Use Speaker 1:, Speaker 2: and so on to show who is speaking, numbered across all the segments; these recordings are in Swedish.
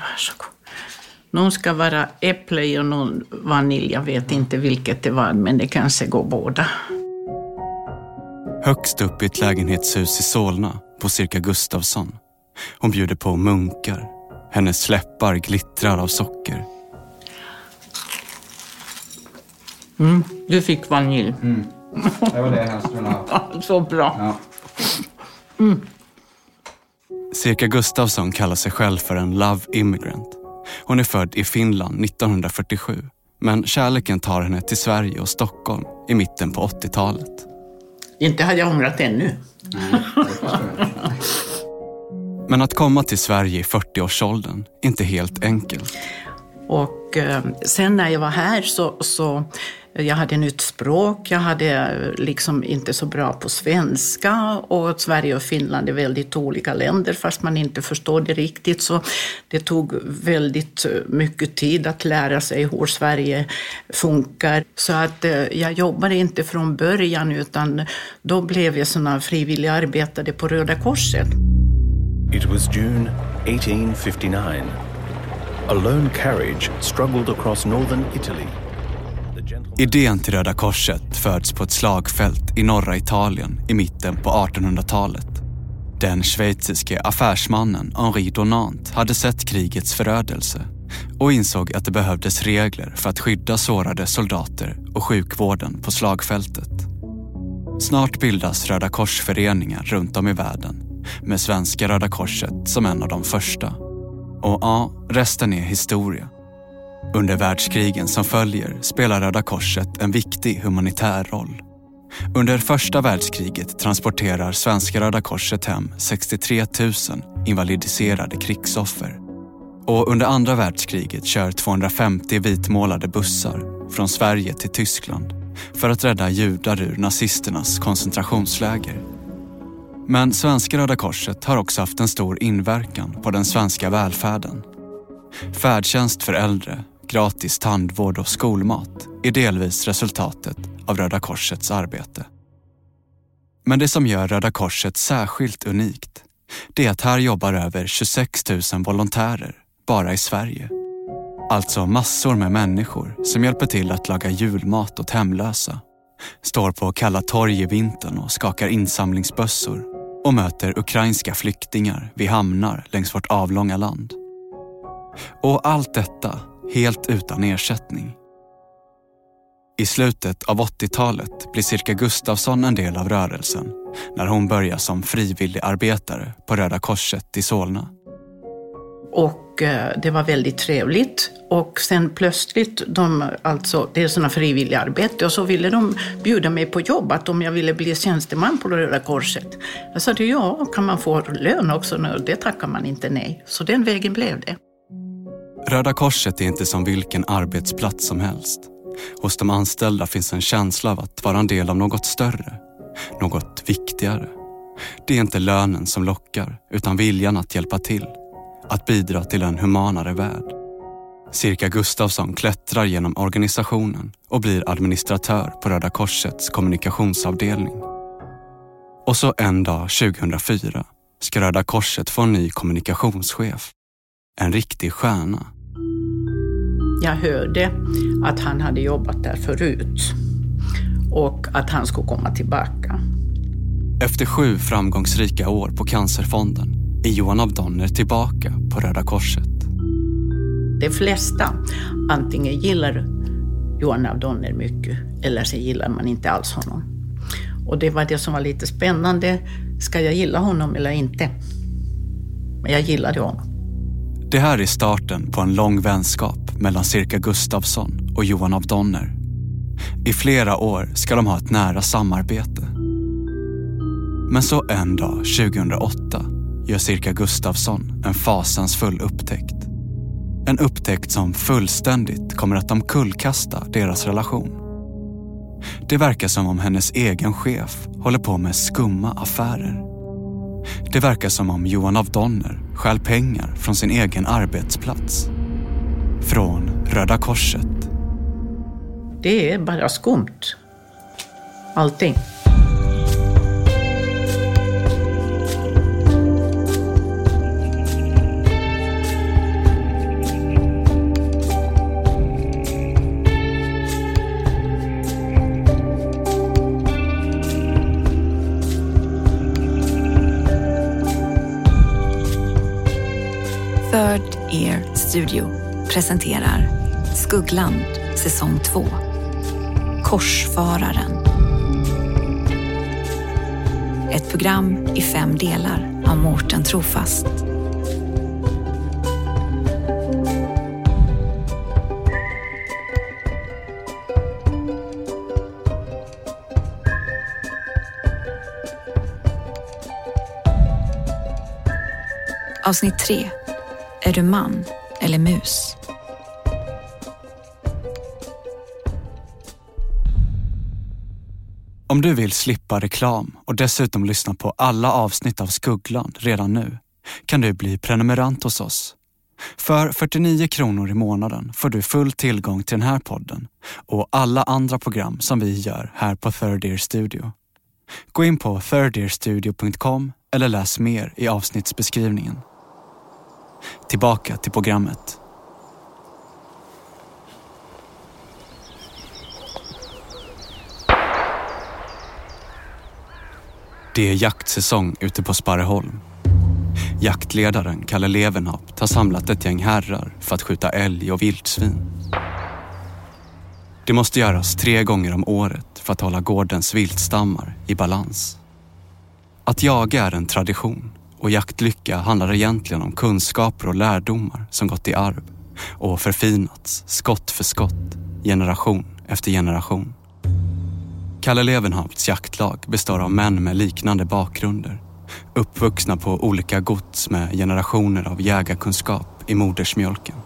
Speaker 1: varsågod. Någon ska vara äpple och någon vanilj. Jag vet inte vilket det var, men det kanske går båda.
Speaker 2: Högst upp i ett lägenhetshus i Solna på cirka Gustavsson. Hon bjuder på munkar. Hennes läppar glittrar av socker.
Speaker 1: Mm, du fick vanilj.
Speaker 3: Mm. Det var det jag helst ville ha.
Speaker 1: Så bra.
Speaker 3: Ja.
Speaker 2: Cirka Gustafsson kallar sig själv för en love immigrant. Hon är född i Finland 1947 men kärleken tar henne till Sverige och Stockholm i mitten på 80-talet.
Speaker 1: Inte hade jag ångrat ännu.
Speaker 3: Nej.
Speaker 2: Men att komma till Sverige i 40-årsåldern är inte helt enkelt.
Speaker 1: Och eh, sen när jag var här så, så jag hade nytt språk, jag hade eh, liksom inte så bra på svenska och Sverige och Finland är väldigt olika länder fast man inte förstår det riktigt. Så det tog väldigt eh, mycket tid att lära sig hur Sverige funkar. Så att eh, jag jobbade inte från början utan då blev jag sån frivillig arbetare på Röda Korset.
Speaker 4: It was June 1859. A lone carriage struggled across northern Italy.
Speaker 2: Idén till Röda Korset föds på ett slagfält i norra Italien i mitten på 1800-talet. Den schweiziske affärsmannen Henri Donant hade sett krigets förödelse och insåg att det behövdes regler för att skydda sårade soldater och sjukvården på slagfältet. Snart bildas Röda korsföreningar runt om i världen med svenska Röda Korset som en av de första. Och ja, resten är historia. Under världskrigen som följer spelar Röda Korset en viktig humanitär roll. Under första världskriget transporterar svenska Röda Korset hem 63 000 invalidiserade krigsoffer. Och under andra världskriget kör 250 vitmålade bussar från Sverige till Tyskland för att rädda judar ur nazisternas koncentrationsläger. Men svenska Röda Korset har också haft en stor inverkan på den svenska välfärden. Färdtjänst för äldre, gratis tandvård och skolmat är delvis resultatet av Röda Korsets arbete. Men det som gör Röda Korset särskilt unikt, det är att här jobbar över 26 000 volontärer bara i Sverige. Alltså massor med människor som hjälper till att laga julmat åt hemlösa, står på kalla torg i vintern och skakar insamlingsbössor och möter ukrainska flyktingar vid hamnar längs vårt avlånga land. Och allt detta helt utan ersättning. I slutet av 80-talet blir cirka Gustafsson en del av rörelsen när hon börjar som frivillig arbetare på Röda Korset i Solna.
Speaker 1: Och eh, det var väldigt trevligt. Och sen plötsligt, de, alltså, det är sådana frivilliga arbete, och så ville de bjuda mig på jobb, att om jag ville bli tjänsteman på Röda Korset. Jag sa, ja, kan man få lön också? Det tackar man inte nej. Så den vägen blev det.
Speaker 2: Röda Korset är inte som vilken arbetsplats som helst. Hos de anställda finns en känsla av att vara en del av något större, något viktigare. Det är inte lönen som lockar, utan viljan att hjälpa till. Att bidra till en humanare värld. Cirka Gustafsson klättrar genom organisationen och blir administratör på Röda Korsets kommunikationsavdelning. Och så en dag 2004 ska Röda Korset få en ny kommunikationschef. En riktig stjärna.
Speaker 1: Jag hörde att han hade jobbat där förut och att han skulle komma tillbaka.
Speaker 2: Efter sju framgångsrika år på Cancerfonden är Johan av Donner tillbaka på Röda Korset.
Speaker 1: De flesta antingen gillar Johan av Donner mycket eller så gillar man inte alls honom. Och det var det som var lite spännande. Ska jag gilla honom eller inte? Men jag gillade honom.
Speaker 2: Det här är starten på en lång vänskap mellan Cirka Gustafsson och Johan av Donner. I flera år ska de ha ett nära samarbete. Men så en dag 2008 gör Cirka Gustafsson en fasansfull upptäckt. En upptäckt som fullständigt kommer att omkullkasta deras relation. Det verkar som om hennes egen chef håller på med skumma affärer. Det verkar som om Johan av Donner stjäl pengar från sin egen arbetsplats. Från Röda Korset.
Speaker 1: Det är bara skumt. Allting.
Speaker 5: Air Ear Studio presenterar Skuggland säsong 2. Korsfararen. Ett program i fem delar av Mårten Trofast. Avsnitt 3. Är du man eller mus?
Speaker 2: Om du vill slippa reklam och dessutom lyssna på alla avsnitt av Skuggland redan nu kan du bli prenumerant hos oss. För 49 kronor i månaden får du full tillgång till den här podden och alla andra program som vi gör här på Third Ear Studio. Gå in på thirdearstudio.com eller läs mer i avsnittsbeskrivningen. Tillbaka till programmet. Det är jaktsäsong ute på Sparreholm. Jaktledaren Kalle Levenhaupt har samlat ett gäng herrar för att skjuta älg och vildsvin. Det måste göras tre gånger om året för att hålla gårdens viltstammar i balans. Att jaga är en tradition och jaktlycka handlar egentligen om kunskaper och lärdomar som gått i arv och förfinats skott för skott, generation efter generation. Kalle Levenhaupts jaktlag består av män med liknande bakgrunder. Uppvuxna på olika gods med generationer av jägarkunskap i modersmjölken.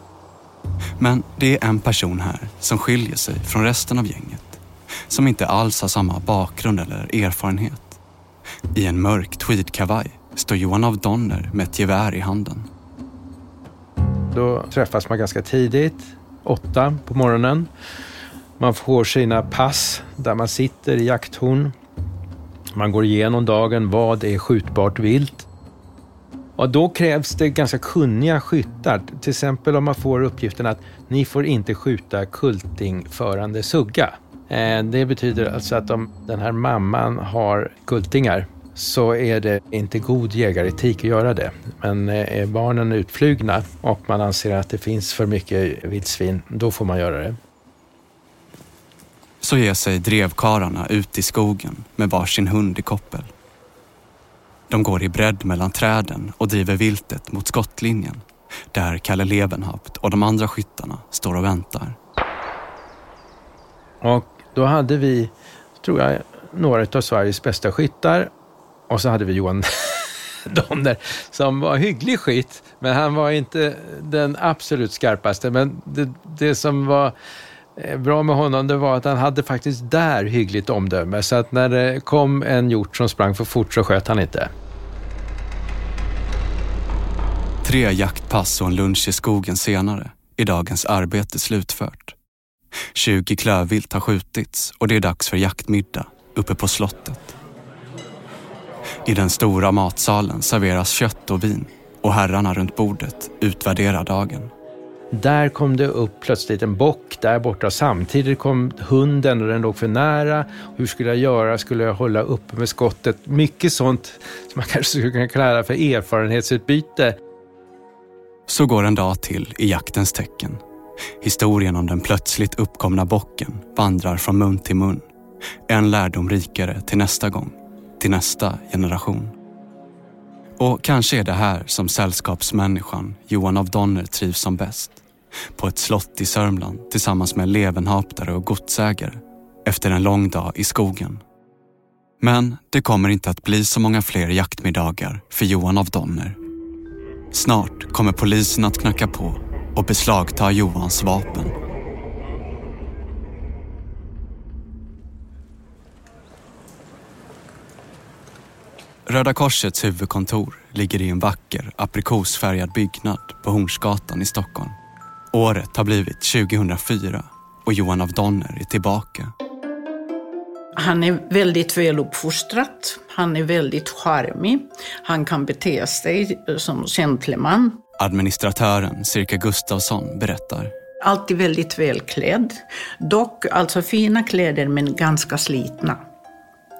Speaker 2: Men det är en person här som skiljer sig från resten av gänget. Som inte alls har samma bakgrund eller erfarenhet. I en mörk tweedkavaj står Johan av Donner med ett gevär i handen.
Speaker 6: Då träffas man ganska tidigt, åtta på morgonen. Man får sina pass där man sitter i jakthorn. Man går igenom dagen, vad är skjutbart vilt? Och då krävs det ganska kunniga skyttar. Till exempel om man får uppgiften att ni får inte skjuta kultingförande sugga. Eh, det betyder alltså att om den här mamman har kultingar så är det inte god jägaretik att göra det. Men eh, är barnen utflugna och man anser att det finns för mycket vildsvin, då får man göra det.
Speaker 2: Så ger sig drevkararna ut i skogen med varsin hund i koppel. De går i bredd mellan träden och driver viltet mot skottlinjen där Kalle Levenhaupt och de andra skyttarna står och väntar.
Speaker 6: Och då hade vi, tror jag, några av Sveriges bästa skyttar och så hade vi Johan Donner som var hygglig skit, men han var inte den absolut skarpaste. Men det, det som var eh, bra med honom det var att han hade faktiskt där hyggligt omdöme. Så att när det kom en hjort som sprang för fort så sköt han inte.
Speaker 2: Tre jaktpass och en lunch i skogen senare är dagens arbete slutfört. 20 klövvilt har skjutits och det är dags för jaktmiddag uppe på slottet. I den stora matsalen serveras kött och vin och herrarna runt bordet utvärderar dagen.
Speaker 6: Där kom det upp plötsligt en bock där borta. Samtidigt kom hunden och den låg för nära. Hur skulle jag göra? Skulle jag hålla uppe med skottet? Mycket sånt som man kanske skulle kunna kalla för erfarenhetsutbyte.
Speaker 2: Så går en dag till i jaktens tecken. Historien om den plötsligt uppkomna bocken vandrar från mun till mun. En lärdom rikare till nästa gång till nästa generation. Och kanske är det här som sällskapsmänniskan Johan av Donner trivs som bäst. På ett slott i Sörmland tillsammans med levenhaptare och godsägare efter en lång dag i skogen. Men det kommer inte att bli så många fler jaktmiddagar för Johan av Donner. Snart kommer polisen att knacka på och beslagta Johans vapen. Röda Korsets huvudkontor ligger i en vacker aprikosfärgad byggnad på Hornsgatan i Stockholm. Året har blivit 2004 och Johan av Donner är tillbaka.
Speaker 1: Han är väldigt väluppfostrad, han är väldigt charmig, han kan bete sig som gentleman.
Speaker 2: Administratören Cirka Gustafsson berättar.
Speaker 1: Alltid väldigt välklädd. Dock alltså fina kläder men ganska slitna.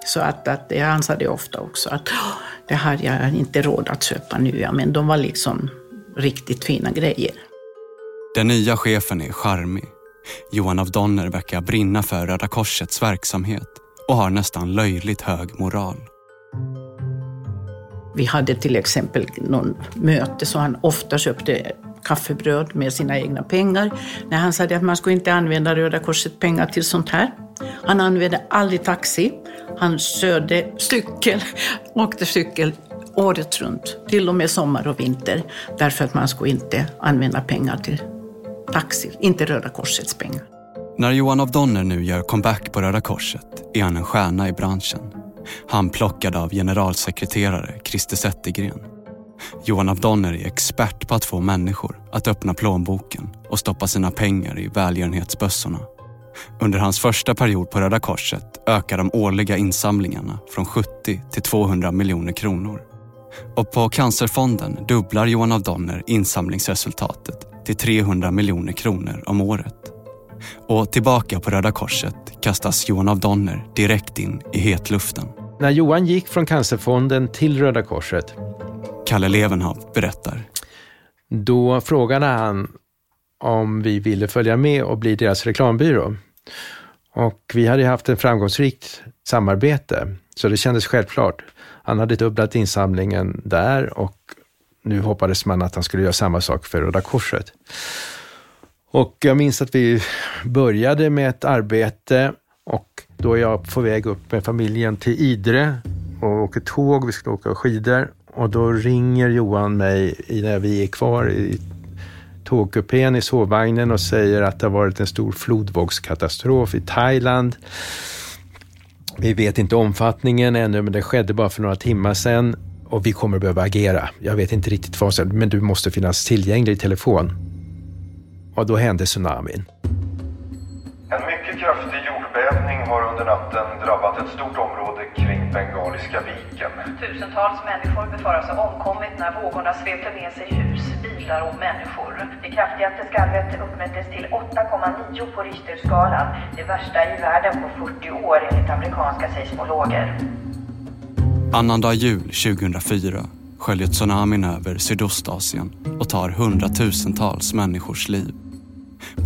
Speaker 1: Så att, att jag ansade ofta också att det har jag inte råd att köpa nya, men de var liksom riktigt fina grejer.
Speaker 2: Den nya chefen är charmig. Johan av Donner verkar brinna för Röda Korsets verksamhet och har nästan löjligt hög moral.
Speaker 1: Vi hade till exempel någon möte så han ofta köpte kaffebröd med sina egna pengar. När han sa att man skulle inte använda Röda Korsets pengar till sånt här. Han använde aldrig taxi. Han körde cykel, åkte cykel året runt, till och med sommar och vinter. Därför att man skulle inte använda pengar till taxi, inte Röda Korsets pengar.
Speaker 2: När Johan av Donner nu gör comeback på Röda Korset är han en stjärna i branschen. Han plockad av generalsekreterare Christer Zettergren. Johan av Donner är expert på att få människor att öppna plånboken och stoppa sina pengar i välgörenhetsbössorna. Under hans första period på Röda Korset ökar de årliga insamlingarna från 70 till 200 miljoner kronor. Och på Cancerfonden dubblar Johan av Donner insamlingsresultatet till 300 miljoner kronor om året. Och tillbaka på Röda Korset kastas Johan av Donner direkt in i hetluften.
Speaker 6: När Johan gick från Cancerfonden till Röda Korset,
Speaker 2: Kalle Levenhaup berättar.
Speaker 6: då frågade han om vi ville följa med och bli deras reklambyrå. Och vi hade haft ett framgångsrikt samarbete, så det kändes självklart. Han hade dubblat insamlingen där och nu hoppades man att han skulle göra samma sak för Röda Korset. Och jag minns att vi började med ett arbete och då är jag på väg upp med familjen till Idre och åker tåg, vi skulle åka skidor och då ringer Johan mig när vi är kvar i tågkupén i sovvagnen och säger att det har varit en stor flodvågskatastrof i Thailand. Vi vet inte omfattningen ännu, men det skedde bara för några timmar sedan och vi kommer behöva agera. Jag vet inte riktigt vad som men du måste finnas tillgänglig i telefon. Och då hände tsunamin.
Speaker 7: En mycket kraftig jordbävning har under natten drabbat ett stort område kring Bengaliska viken.
Speaker 8: Tusentals människor befaras ha omkommit när vågorna svepte med sig hus, bilar och människor. Det kraftigaste skalvet uppmättes till 8,9 på Richterskalan. Det värsta i världen på 40 år enligt amerikanska seismologer.
Speaker 2: Annandag jul 2004 sköljer tsunamin över Sydostasien och tar hundratusentals människors liv.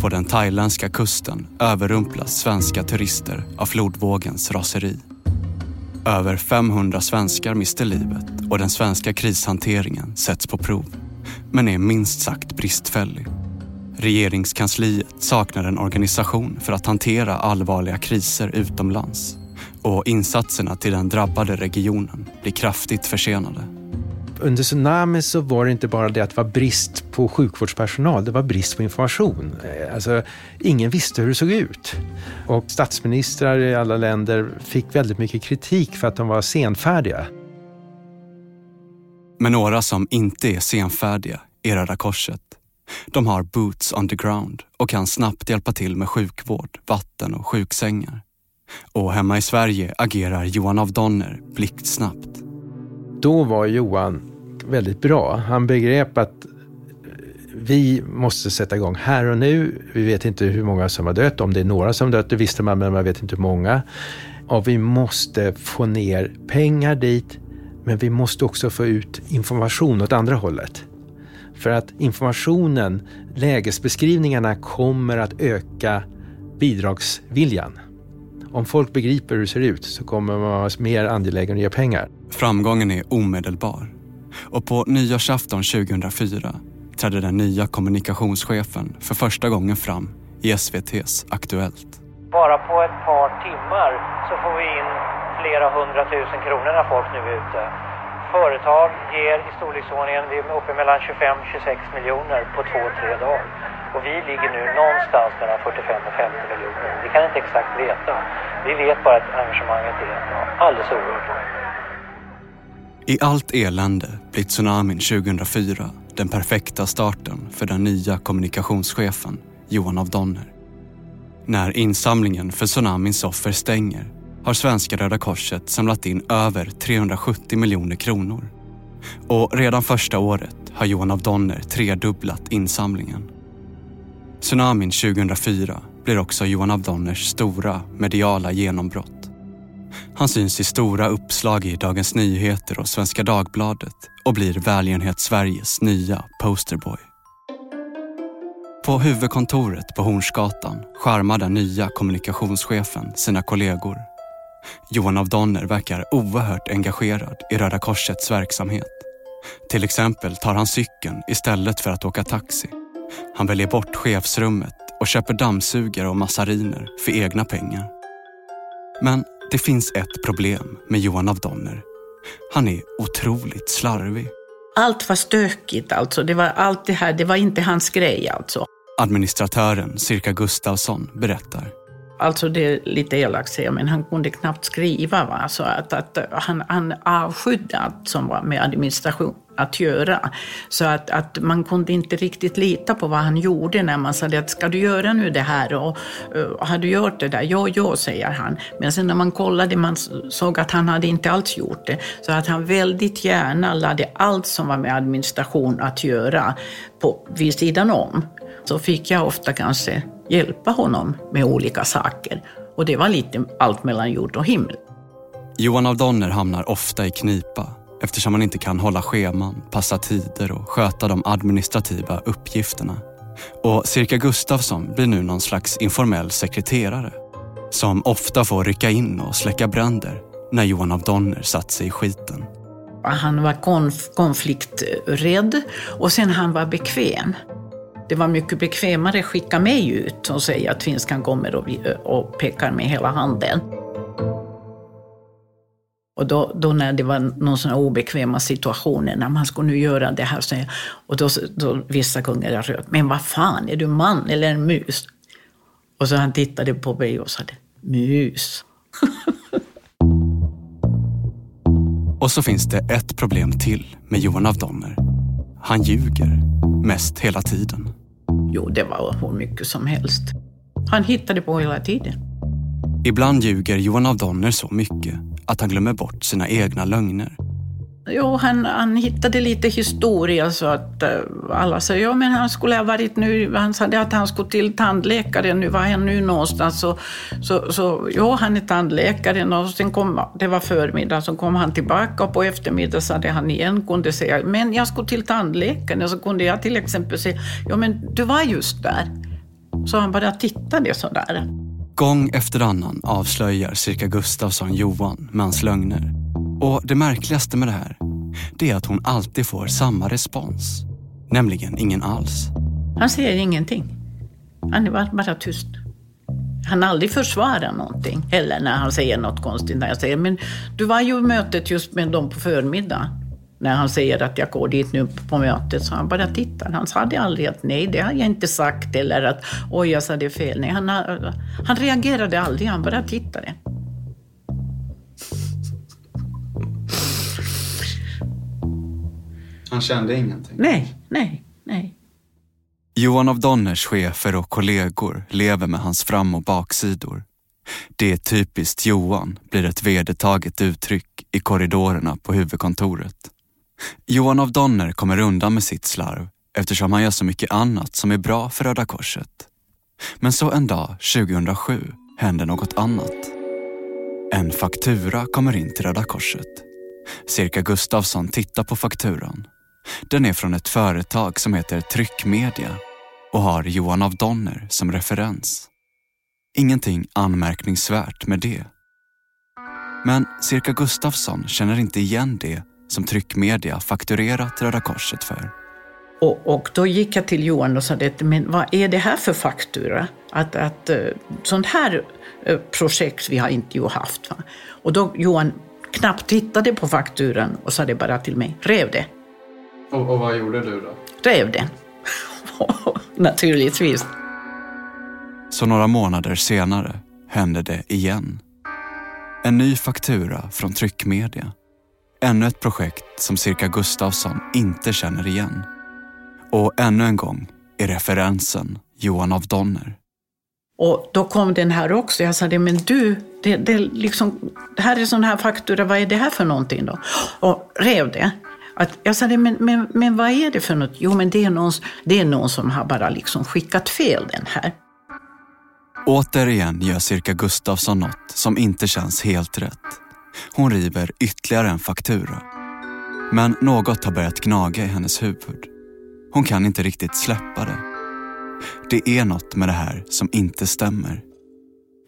Speaker 2: På den thailändska kusten överrumplas svenska turister av flodvågens raseri. Över 500 svenskar mister livet och den svenska krishanteringen sätts på prov. Men är minst sagt bristfällig. Regeringskansliet saknar en organisation för att hantera allvarliga kriser utomlands. Och insatserna till den drabbade regionen blir kraftigt försenade.
Speaker 6: Under tsunamin så var det inte bara det att det var brist på sjukvårdspersonal, det var brist på information. Eh, Alltså, ingen visste hur det såg ut. Och statsministrar i alla länder fick väldigt mycket kritik för att de var senfärdiga.
Speaker 2: Men några som inte är senfärdiga är Röda Korset. De har boots on the ground och kan snabbt hjälpa till med sjukvård, vatten och sjuksängar. Och hemma i Sverige agerar Johan av Donner blixtsnabbt.
Speaker 6: Då var Johan väldigt bra. Han begrep att eh, vi måste sätta igång här och nu. Vi vet inte hur många som har dött. Om det är några som dött, det visste man, men man vet inte hur många. Och vi måste få ner pengar dit, men vi måste också få ut information åt andra hållet. För att informationen, lägesbeskrivningarna kommer att öka bidragsviljan. Om folk begriper hur det ser ut så kommer man vara mer angelägen att ge pengar.
Speaker 2: Framgången är omedelbar. Och på nyårsafton 2004 trädde den nya kommunikationschefen för första gången fram i SVTs Aktuellt.
Speaker 9: Bara på ett par timmar så får vi in flera hundratusen kronor när folk nu är ute. Företag ger i storleksordningen, vi är uppe mellan 25-26 miljoner på två, tre dagar. Och vi ligger nu någonstans mellan 45 och 50 miljoner. Vi kan inte exakt veta. Vi vet bara att engagemanget är alldeles oerhört.
Speaker 2: I allt elände blir tsunamin 2004 den perfekta starten för den nya kommunikationschefen Johan av Donner. När insamlingen för tsunamins offer stänger har Svenska Röda Korset samlat in över 370 miljoner kronor. Och redan första året har Johan av Donner tredubblat insamlingen. Tsunamin 2004 blir också Johan av Donners stora mediala genombrott. Han syns i stora uppslag i Dagens Nyheter och Svenska Dagbladet och blir Välgörenhet-Sveriges nya posterboy. På huvudkontoret på Hornsgatan charmar den nya kommunikationschefen sina kollegor. Johan av Donner verkar oerhört engagerad i Röda Korsets verksamhet. Till exempel tar han cykeln istället för att åka taxi. Han väljer bort chefsrummet och köper dammsugare och massariner för egna pengar. Men det finns ett problem med Johan av Donner. Han är otroligt slarvig.
Speaker 1: Allt var stökigt alltså. Det var allt det här, det var inte hans grej alltså.
Speaker 2: Administratören Cirka Gustavsson berättar.
Speaker 1: Alltså det är lite elakt säga, men han kunde knappt skriva. Va? Så att, att han, han avskydde allt som var med administration att göra. Så att, att man kunde inte riktigt lita på vad han gjorde när man sa att ska du göra nu det här och och har du gjort det där? Ja, ja, säger han. Men sen när man kollade man såg att han hade inte alls gjort det. Så att han väldigt gärna lade allt som var med administration att göra på, vid sidan om. Så fick jag ofta kanske hjälpa honom med olika saker. Och det var lite allt mellan jord och himmel.
Speaker 2: Johan av Donner hamnar ofta i knipa eftersom han inte kan hålla scheman, passa tider och sköta de administrativa uppgifterna. Och Cirka Gustafsson blir nu någon slags informell sekreterare som ofta får rycka in och släcka bränder när Johan av Donner satt sig i skiten.
Speaker 1: Han var konf konflikträdd och sen han var bekväm. Det var mycket bekvämare att skicka mig ut och säga att finskan kommer och, och pekar med hela handen. Och då, då, när det var någon sån obekväma situationer, när man skulle nu göra det här, så, och då, då vissa kungar röt, men vad fan, är du man eller en mus? Och så han tittade på mig och sa, mus.
Speaker 2: och så finns det ett problem till med Johan av Donner. Han ljuger, mest hela tiden.
Speaker 1: Jo, det var hur mycket som helst. Han hittade på hela tiden.
Speaker 2: Ibland ljuger Johan av Donner så mycket att han glömmer bort sina egna lögner.
Speaker 1: Jo, han, han hittade lite historia så att uh, alla sa ja men han skulle ha varit nu, han sa att han skulle till tandläkaren, nu var han nu någonstans. Så, så, så ja, han är tandläkaren och sen kom, det var förmiddag, så kom han tillbaka och på eftermiddag sa det han igen, kunde säga men jag skulle till tandläkaren. Och så kunde jag till exempel säga, ja men du var just där. Så han bara tittade sådär.
Speaker 2: Gång efter annan avslöjar cirka Gustafsson Johan med hans lögner. Och det märkligaste med det här, det är att hon alltid får samma respons. Nämligen ingen alls.
Speaker 1: Han säger ingenting. Han är bara tyst. Han aldrig försvarar någonting heller när han säger något konstigt. När jag säger, men du var ju i mötet just med dem på förmiddagen när han säger att jag går dit nu på mötet, så han bara tittar. Han sa aldrig att nej, det har jag inte sagt eller att oj, jag sa det fel. Nej, han, han reagerade aldrig, han bara tittade.
Speaker 3: Han kände ingenting?
Speaker 1: Nej, nej, nej.
Speaker 2: Johan av Donners chefer och kollegor lever med hans fram och baksidor. Det är typiskt Johan blir ett vedertaget uttryck i korridorerna på huvudkontoret. Johan av Donner kommer undan med sitt slarv eftersom han gör så mycket annat som är bra för Röda Korset. Men så en dag 2007 händer något annat. En faktura kommer in till Röda Korset. Cirka Gustafsson tittar på fakturan. Den är från ett företag som heter Tryckmedia och har Johan av Donner som referens. Ingenting anmärkningsvärt med det. Men Cirka Gustafsson känner inte igen det som tryckmedia fakturerat Röda Korset för.
Speaker 1: Och, och, då gick jag till Johan och sa det, men vad är det här för faktura? Att, att uh, sånt här uh, projekt vi har inte ju haft. Va? Och då Johan knappt tittade på fakturan och sa det bara till mig, rev det.
Speaker 3: Och, och vad gjorde du då?
Speaker 1: Rev den. Naturligtvis.
Speaker 2: Så några månader senare hände det igen. En ny faktura från tryckmedia Ännu ett projekt som Cirka Gustafsson inte känner igen. Och ännu en gång är referensen Johan av Donner.
Speaker 1: Och då kom den här också. Jag sa men du, det, det, liksom, det här är sån här faktura, vad är det här för någonting då? Och rev det. Att jag sa men, men, men vad är det för något? Jo, men det är, någon, det är någon som har bara liksom skickat fel den här.
Speaker 2: Återigen gör Cirka Gustafsson något som inte känns helt rätt. Hon river ytterligare en faktura. Men något har börjat gnaga i hennes huvud. Hon kan inte riktigt släppa det. Det är något med det här som inte stämmer.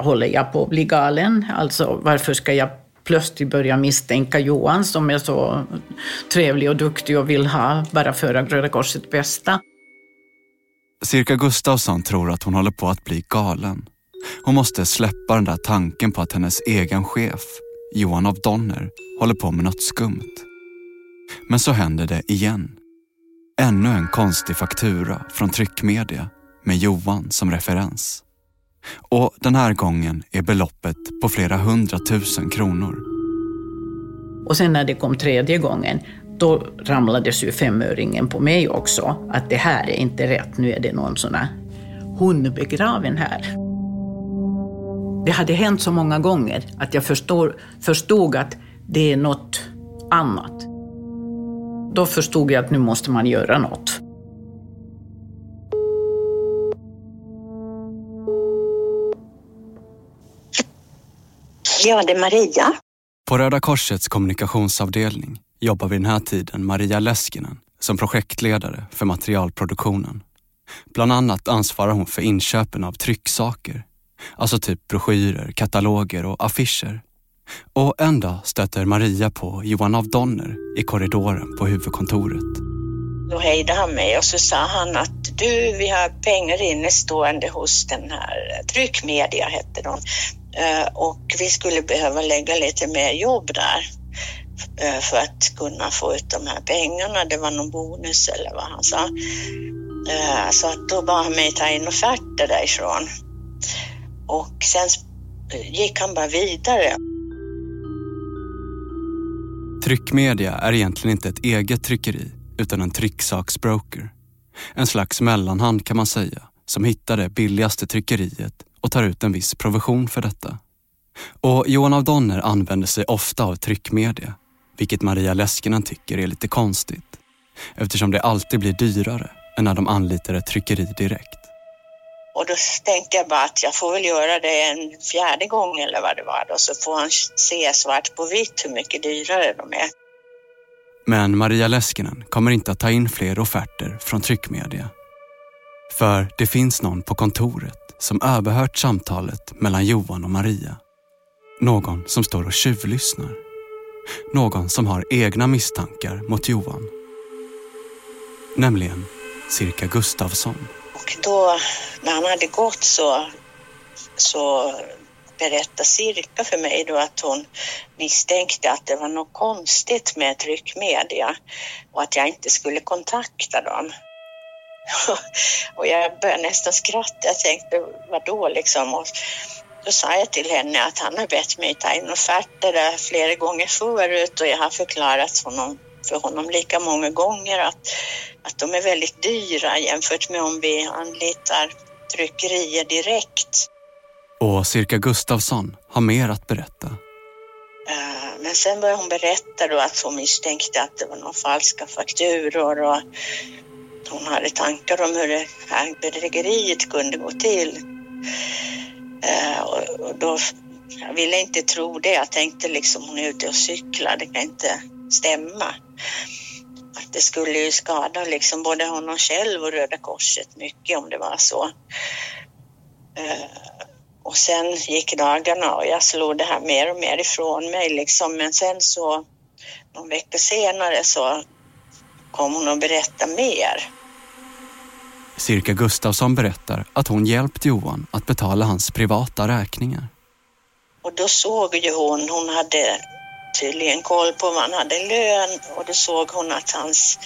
Speaker 1: Håller jag på att bli galen? Alltså varför ska jag plötsligt börja misstänka Johan som är så trevlig och duktig och vill ha bara föra Röda Korsets bästa?
Speaker 2: Cirka Gustafsson tror att hon håller på att bli galen. Hon måste släppa den där tanken på att hennes egen chef, Johan av Donner, håller på med något skumt. Men så händer det igen. Ännu en konstig faktura från tryckmedia med Johan som referens. Och den här gången är beloppet på flera hundratusen kronor.
Speaker 1: Och sen när det kom tredje gången, då ramlades ju femöringen på mig också. Att det här är inte rätt, nu är det någon sån här hund begraven här. Det hade hänt så många gånger att jag förstår, förstod att det är något annat. Då förstod jag att nu måste man göra något.
Speaker 10: Ja, det är Maria.
Speaker 2: På Röda Korsets kommunikationsavdelning jobbar vid den här tiden Maria Leskinen som projektledare för materialproduktionen. Bland annat ansvarar hon för inköpen av trycksaker, alltså typ broschyrer, kataloger och affischer. Och en dag stöter Maria på Johan av Donner i korridoren på huvudkontoret.
Speaker 10: Då hejdade han mig och så sa han att du, vi har pengar innestående hos den här eh, Tryckmedia, hette de. Eh, och vi skulle behöva lägga lite mer jobb där eh, för att kunna få ut de här pengarna. Det var någon bonus eller vad han sa. Så att då bad han mig ta in offerter därifrån. Och sen gick han bara vidare.
Speaker 2: Tryckmedia är egentligen inte ett eget tryckeri utan en trycksaksbroker. En slags mellanhand kan man säga, som hittar det billigaste tryckeriet och tar ut en viss provision för detta. Och Johan av Donner använder sig ofta av tryckmedia, vilket Maria Leskinen tycker är lite konstigt eftersom det alltid blir dyrare än när de anlitar ett tryckeri direkt.
Speaker 10: Och då tänkte jag bara att jag får väl göra det en fjärde gång eller vad det var då, så får han se svart på vitt hur mycket dyrare de är.
Speaker 2: Men Maria Leskinen kommer inte att ta in fler offerter från tryckmedia. För det finns någon på kontoret som överhört samtalet mellan Johan och Maria. Någon som står och tjuvlyssnar. Någon som har egna misstankar mot Johan. Nämligen Cirka Gustavsson.
Speaker 10: Och då när han hade gått så, så berättade Cirka för mig då att hon misstänkte att det var något konstigt med tryckmedia och att jag inte skulle kontakta dem. och jag började nästan skratta. Jag tänkte, vadå liksom? Och då sa jag till henne att han har bett mig ta in offerter flera gånger förut och jag har förklarat honom, för honom lika många gånger att, att de är väldigt dyra jämfört med om vi anlitar tryckerier direkt.
Speaker 2: Och Cirka Gustavsson har mer att berätta.
Speaker 10: Eh, men sen började hon berätta då att hon misstänkte att det var några falska fakturor och hon hade tankar om hur det här bedrägeriet kunde gå till. Eh, och då, jag ville inte tro det. Jag tänkte liksom hon är ute och cyklar, det kan inte stämma. Att det skulle ju skada liksom både honom själv och Röda Korset mycket om det var så. Eh, och sen gick dagarna och jag slog det här mer och mer ifrån mig liksom. Men sen så någon vecka senare så kom hon att berätta mer.
Speaker 2: Cirka Gustafsson berättar att hon hjälpt Johan att betala hans privata räkningar.
Speaker 10: Och då såg ju hon, hon hade tydligen koll på vad han hade lön och då såg hon att hans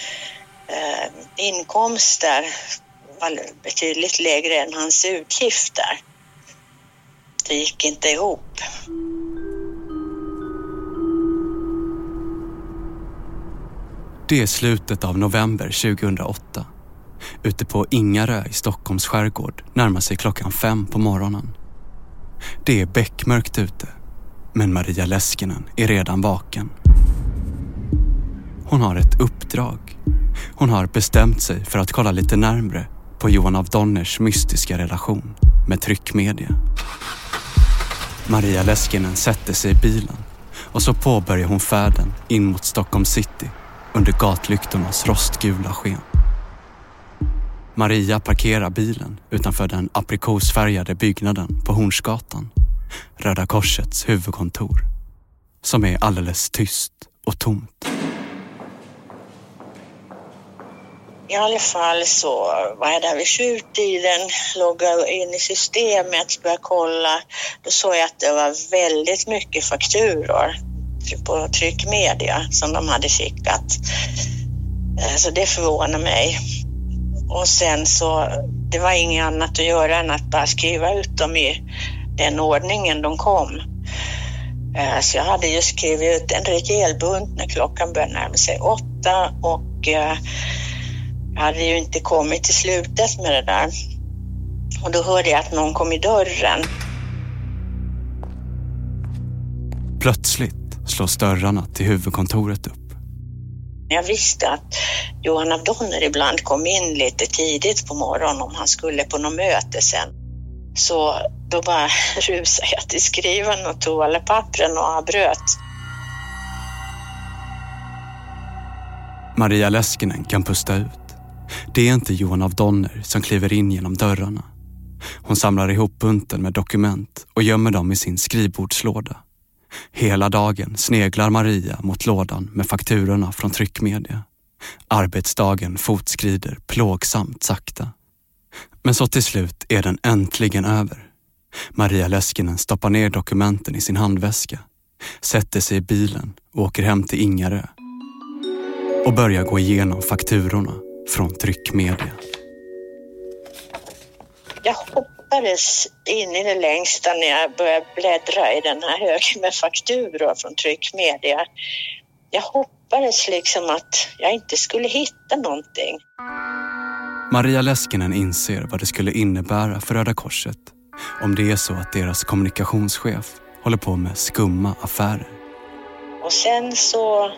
Speaker 10: eh, inkomster var betydligt lägre än hans utgifter. Det gick inte ihop.
Speaker 2: Det är slutet av november 2008. Ute på Ingarö i Stockholms skärgård närmar sig klockan fem på morgonen. Det är beckmörkt ute, men Maria Leskinen är redan vaken. Hon har ett uppdrag. Hon har bestämt sig för att kolla lite närmre på Johan av Donners mystiska relation med tryckmedia. Maria Leskinen sätter sig i bilen och så påbörjar hon färden in mot Stockholm city under gatlyktornas rostgula sken. Maria parkerar bilen utanför den aprikosfärgade byggnaden på Hornsgatan, Röda Korsets huvudkontor, som är alldeles tyst och tomt.
Speaker 10: I alla fall så var jag där vid sjutiden, loggade in i systemet, började kolla. Då såg jag att det var väldigt mycket fakturor på tryckmedia som de hade skickat. Eh, så det förvånade mig. Och sen så, det var inget annat att göra än att bara skriva ut dem i den ordningen de kom. Eh, så jag hade ju skrivit ut en rejäl bunt när klockan började närma sig åtta och eh, jag hade ju inte kommit till slutet med det där. Och då hörde jag att någon kom i dörren.
Speaker 2: Plötsligt slås dörrarna till huvudkontoret upp.
Speaker 10: Jag visste att Johan Donner ibland kom in lite tidigt på morgonen om han skulle på något möte sen. Så då bara rusade jag till skrivaren och tog alla pappren och avbröt.
Speaker 2: Maria Leskinen kan pusta ut. Det är inte Johan av Donner som kliver in genom dörrarna. Hon samlar ihop bunten med dokument och gömmer dem i sin skrivbordslåda. Hela dagen sneglar Maria mot lådan med fakturorna från tryckmedia. Arbetsdagen fortskrider plågsamt sakta. Men så till slut är den äntligen över. Maria Leskinen stoppar ner dokumenten i sin handväska, sätter sig i bilen och åker hem till Ingarö och börjar gå igenom fakturorna från tryckmedia.
Speaker 10: Jag hoppades in i det längsta när jag började bläddra i den här högen med fakturor från tryckmedia. Jag hoppades liksom att jag inte skulle hitta någonting.
Speaker 2: Maria Leskinen inser vad det skulle innebära för Röda Korset om det är så att deras kommunikationschef håller på med skumma affärer.
Speaker 10: Och sen så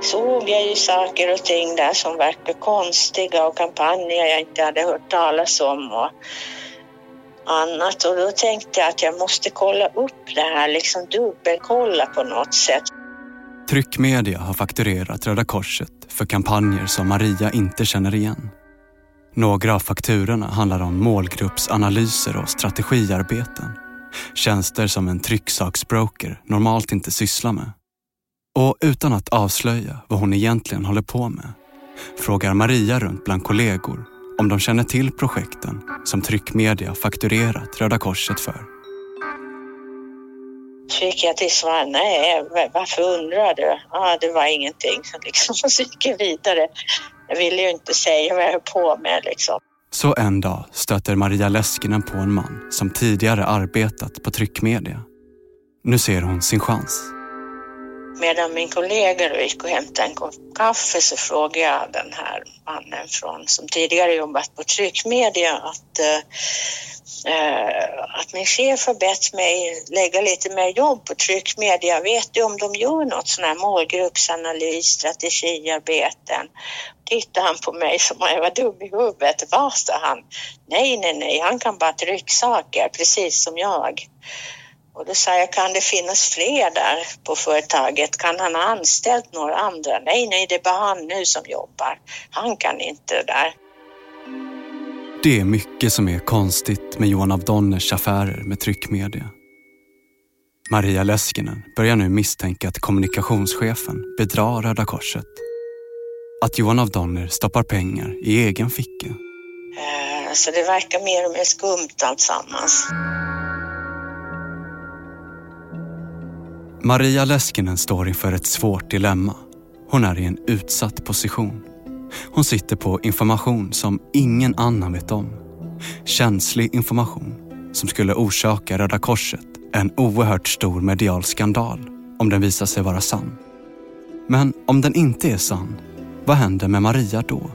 Speaker 10: såg jag ju saker och ting där som verkar konstiga och kampanjer jag inte hade hört talas om och annat. Och då tänkte jag att jag måste kolla upp det här, liksom dubbelkolla på något sätt.
Speaker 2: Tryckmedia har fakturerat Röda Korset för kampanjer som Maria inte känner igen. Några av fakturorna handlar om målgruppsanalyser och strategiarbeten. Tjänster som en trycksaksbroker normalt inte sysslar med. Och utan att avslöja vad hon egentligen håller på med frågar Maria runt bland kollegor om de känner till projekten som tryckmedia fakturerat Röda Korset för.
Speaker 10: Fick jag till svar, nej, varför undrar du? ah, det var ingenting. Liksom, så gick jag vidare. Jag ville ju inte säga vad jag höll på med. Liksom.
Speaker 2: Så en dag stöter Maria Leskinen på en man som tidigare arbetat på tryckmedia. Nu ser hon sin chans.
Speaker 10: Medan min kollega gick och hämtade en kopp kaffe så frågade jag den här mannen från, som tidigare jobbat på tryckmedia att, eh, eh, att min chef har bett mig lägga lite mer jobb på tryckmedia. Vet du om de gör något sån här målgruppsanalys, strategiarbeten? Tittade han på mig som om jag var dum i huvudet. Vad sa han? Nej, nej, nej, han kan bara trycksaker precis som jag. Och då sa jag, kan det finnas fler där på företaget? Kan han ha anställt några andra? Nej, nej, det är bara han nu som jobbar. Han kan inte det där.
Speaker 2: Det är mycket som är konstigt med Johan av Donners affärer med tryckmedia. Maria Leskinen börjar nu misstänka att kommunikationschefen bedrar Röda Korset. Att Johan av Donner stoppar pengar i egen ficka.
Speaker 10: Eh, så det verkar mer och mer skumt alltsammans.
Speaker 2: Maria Leskinen står inför ett svårt dilemma. Hon är i en utsatt position. Hon sitter på information som ingen annan vet om. Känslig information som skulle orsaka Röda Korset en oerhört stor medial skandal om den visar sig vara sann. Men om den inte är sann, vad händer med Maria då?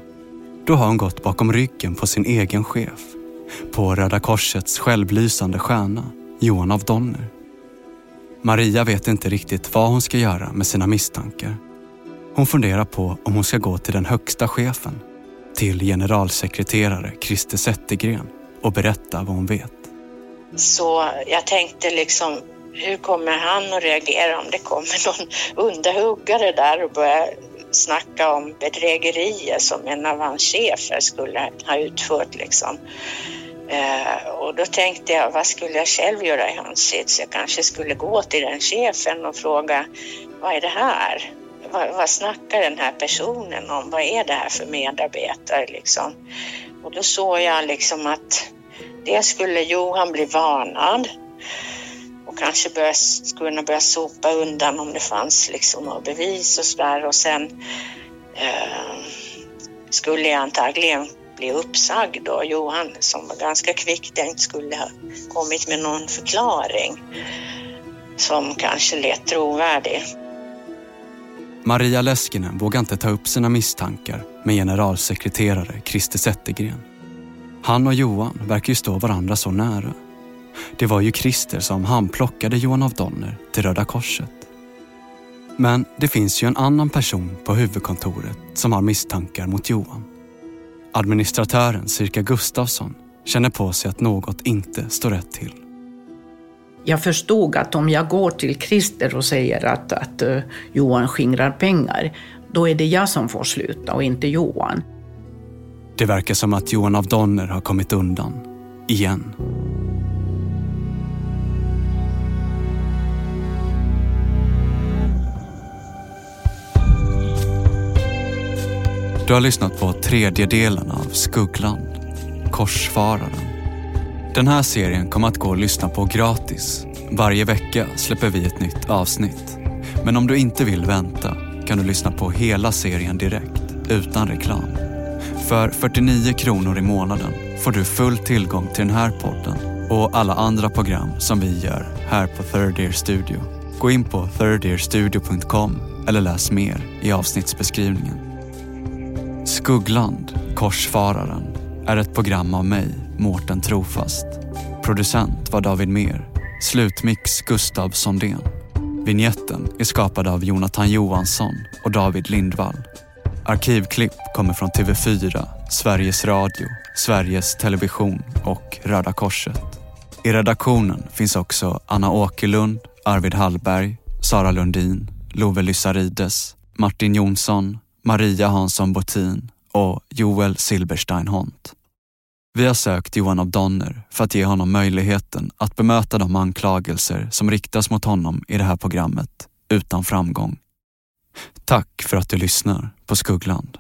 Speaker 2: Då har hon gått bakom ryggen på sin egen chef. På Röda Korsets självlysande stjärna, Johan av Donner. Maria vet inte riktigt vad hon ska göra med sina misstankar. Hon funderar på om hon ska gå till den högsta chefen, till generalsekreterare Christer Zettergren och berätta vad hon vet.
Speaker 10: Så jag tänkte liksom, hur kommer han att reagera om det kommer någon underhuggare där och börjar snacka om bedrägerier som en av hans chefer skulle ha utfört liksom. Eh, och då tänkte jag, vad skulle jag själv göra i hans sits? Jag kanske skulle gå till den chefen och fråga, vad är det här? Vad, vad snackar den här personen om? Vad är det här för medarbetare liksom? Och då såg jag liksom att det skulle Johan bli varnad och kanske börja, kunna börja sopa undan om det fanns liksom några bevis och sådär och sen eh, skulle jag antagligen bli uppsagd och Johan som var ganska inte skulle ha kommit med någon förklaring som kanske lät trovärdig.
Speaker 2: Maria Leskinen vågar inte ta upp sina misstankar med generalsekreterare Christer Zettergren. Han och Johan verkar ju stå varandra så nära. Det var ju Christer som handplockade Johan av Donner till Röda Korset. Men det finns ju en annan person på huvudkontoret som har misstankar mot Johan. Administratören Sirka Gustafsson känner på sig att något inte står rätt till.
Speaker 1: Jag förstod att om jag går till Christer och säger att, att uh, Johan skingrar pengar, då är det jag som får sluta och inte Johan.
Speaker 2: Det verkar som att Johan av Donner har kommit undan. Igen. Du har lyssnat på tredje delen av Skuggland, Korsfararen. Den här serien kommer att gå att lyssna på gratis. Varje vecka släpper vi ett nytt avsnitt. Men om du inte vill vänta kan du lyssna på hela serien direkt, utan reklam. För 49 kronor i månaden får du full tillgång till den här podden och alla andra program som vi gör här på Third Ear Studio. Gå in på thirdearstudio.com eller läs mer i avsnittsbeskrivningen. Skuggland, Korsfararen, är ett program av mig, Mårten Trofast. Producent var David Mer. Slutmix Gustav Sondén. Vignetten är skapad av Jonathan Johansson och David Lindvall. Arkivklipp kommer från TV4, Sveriges Radio, Sveriges Television och Röda Korset. I redaktionen finns också Anna Åkerlund, Arvid Hallberg, Sara Lundin, Love Lyssarides, Martin Jonsson, Maria Hansson Botin och Joel Silberstein Hont. Vi har sökt Johan av Donner för att ge honom möjligheten att bemöta de anklagelser som riktas mot honom i det här programmet utan framgång. Tack för att du lyssnar på Skuggland.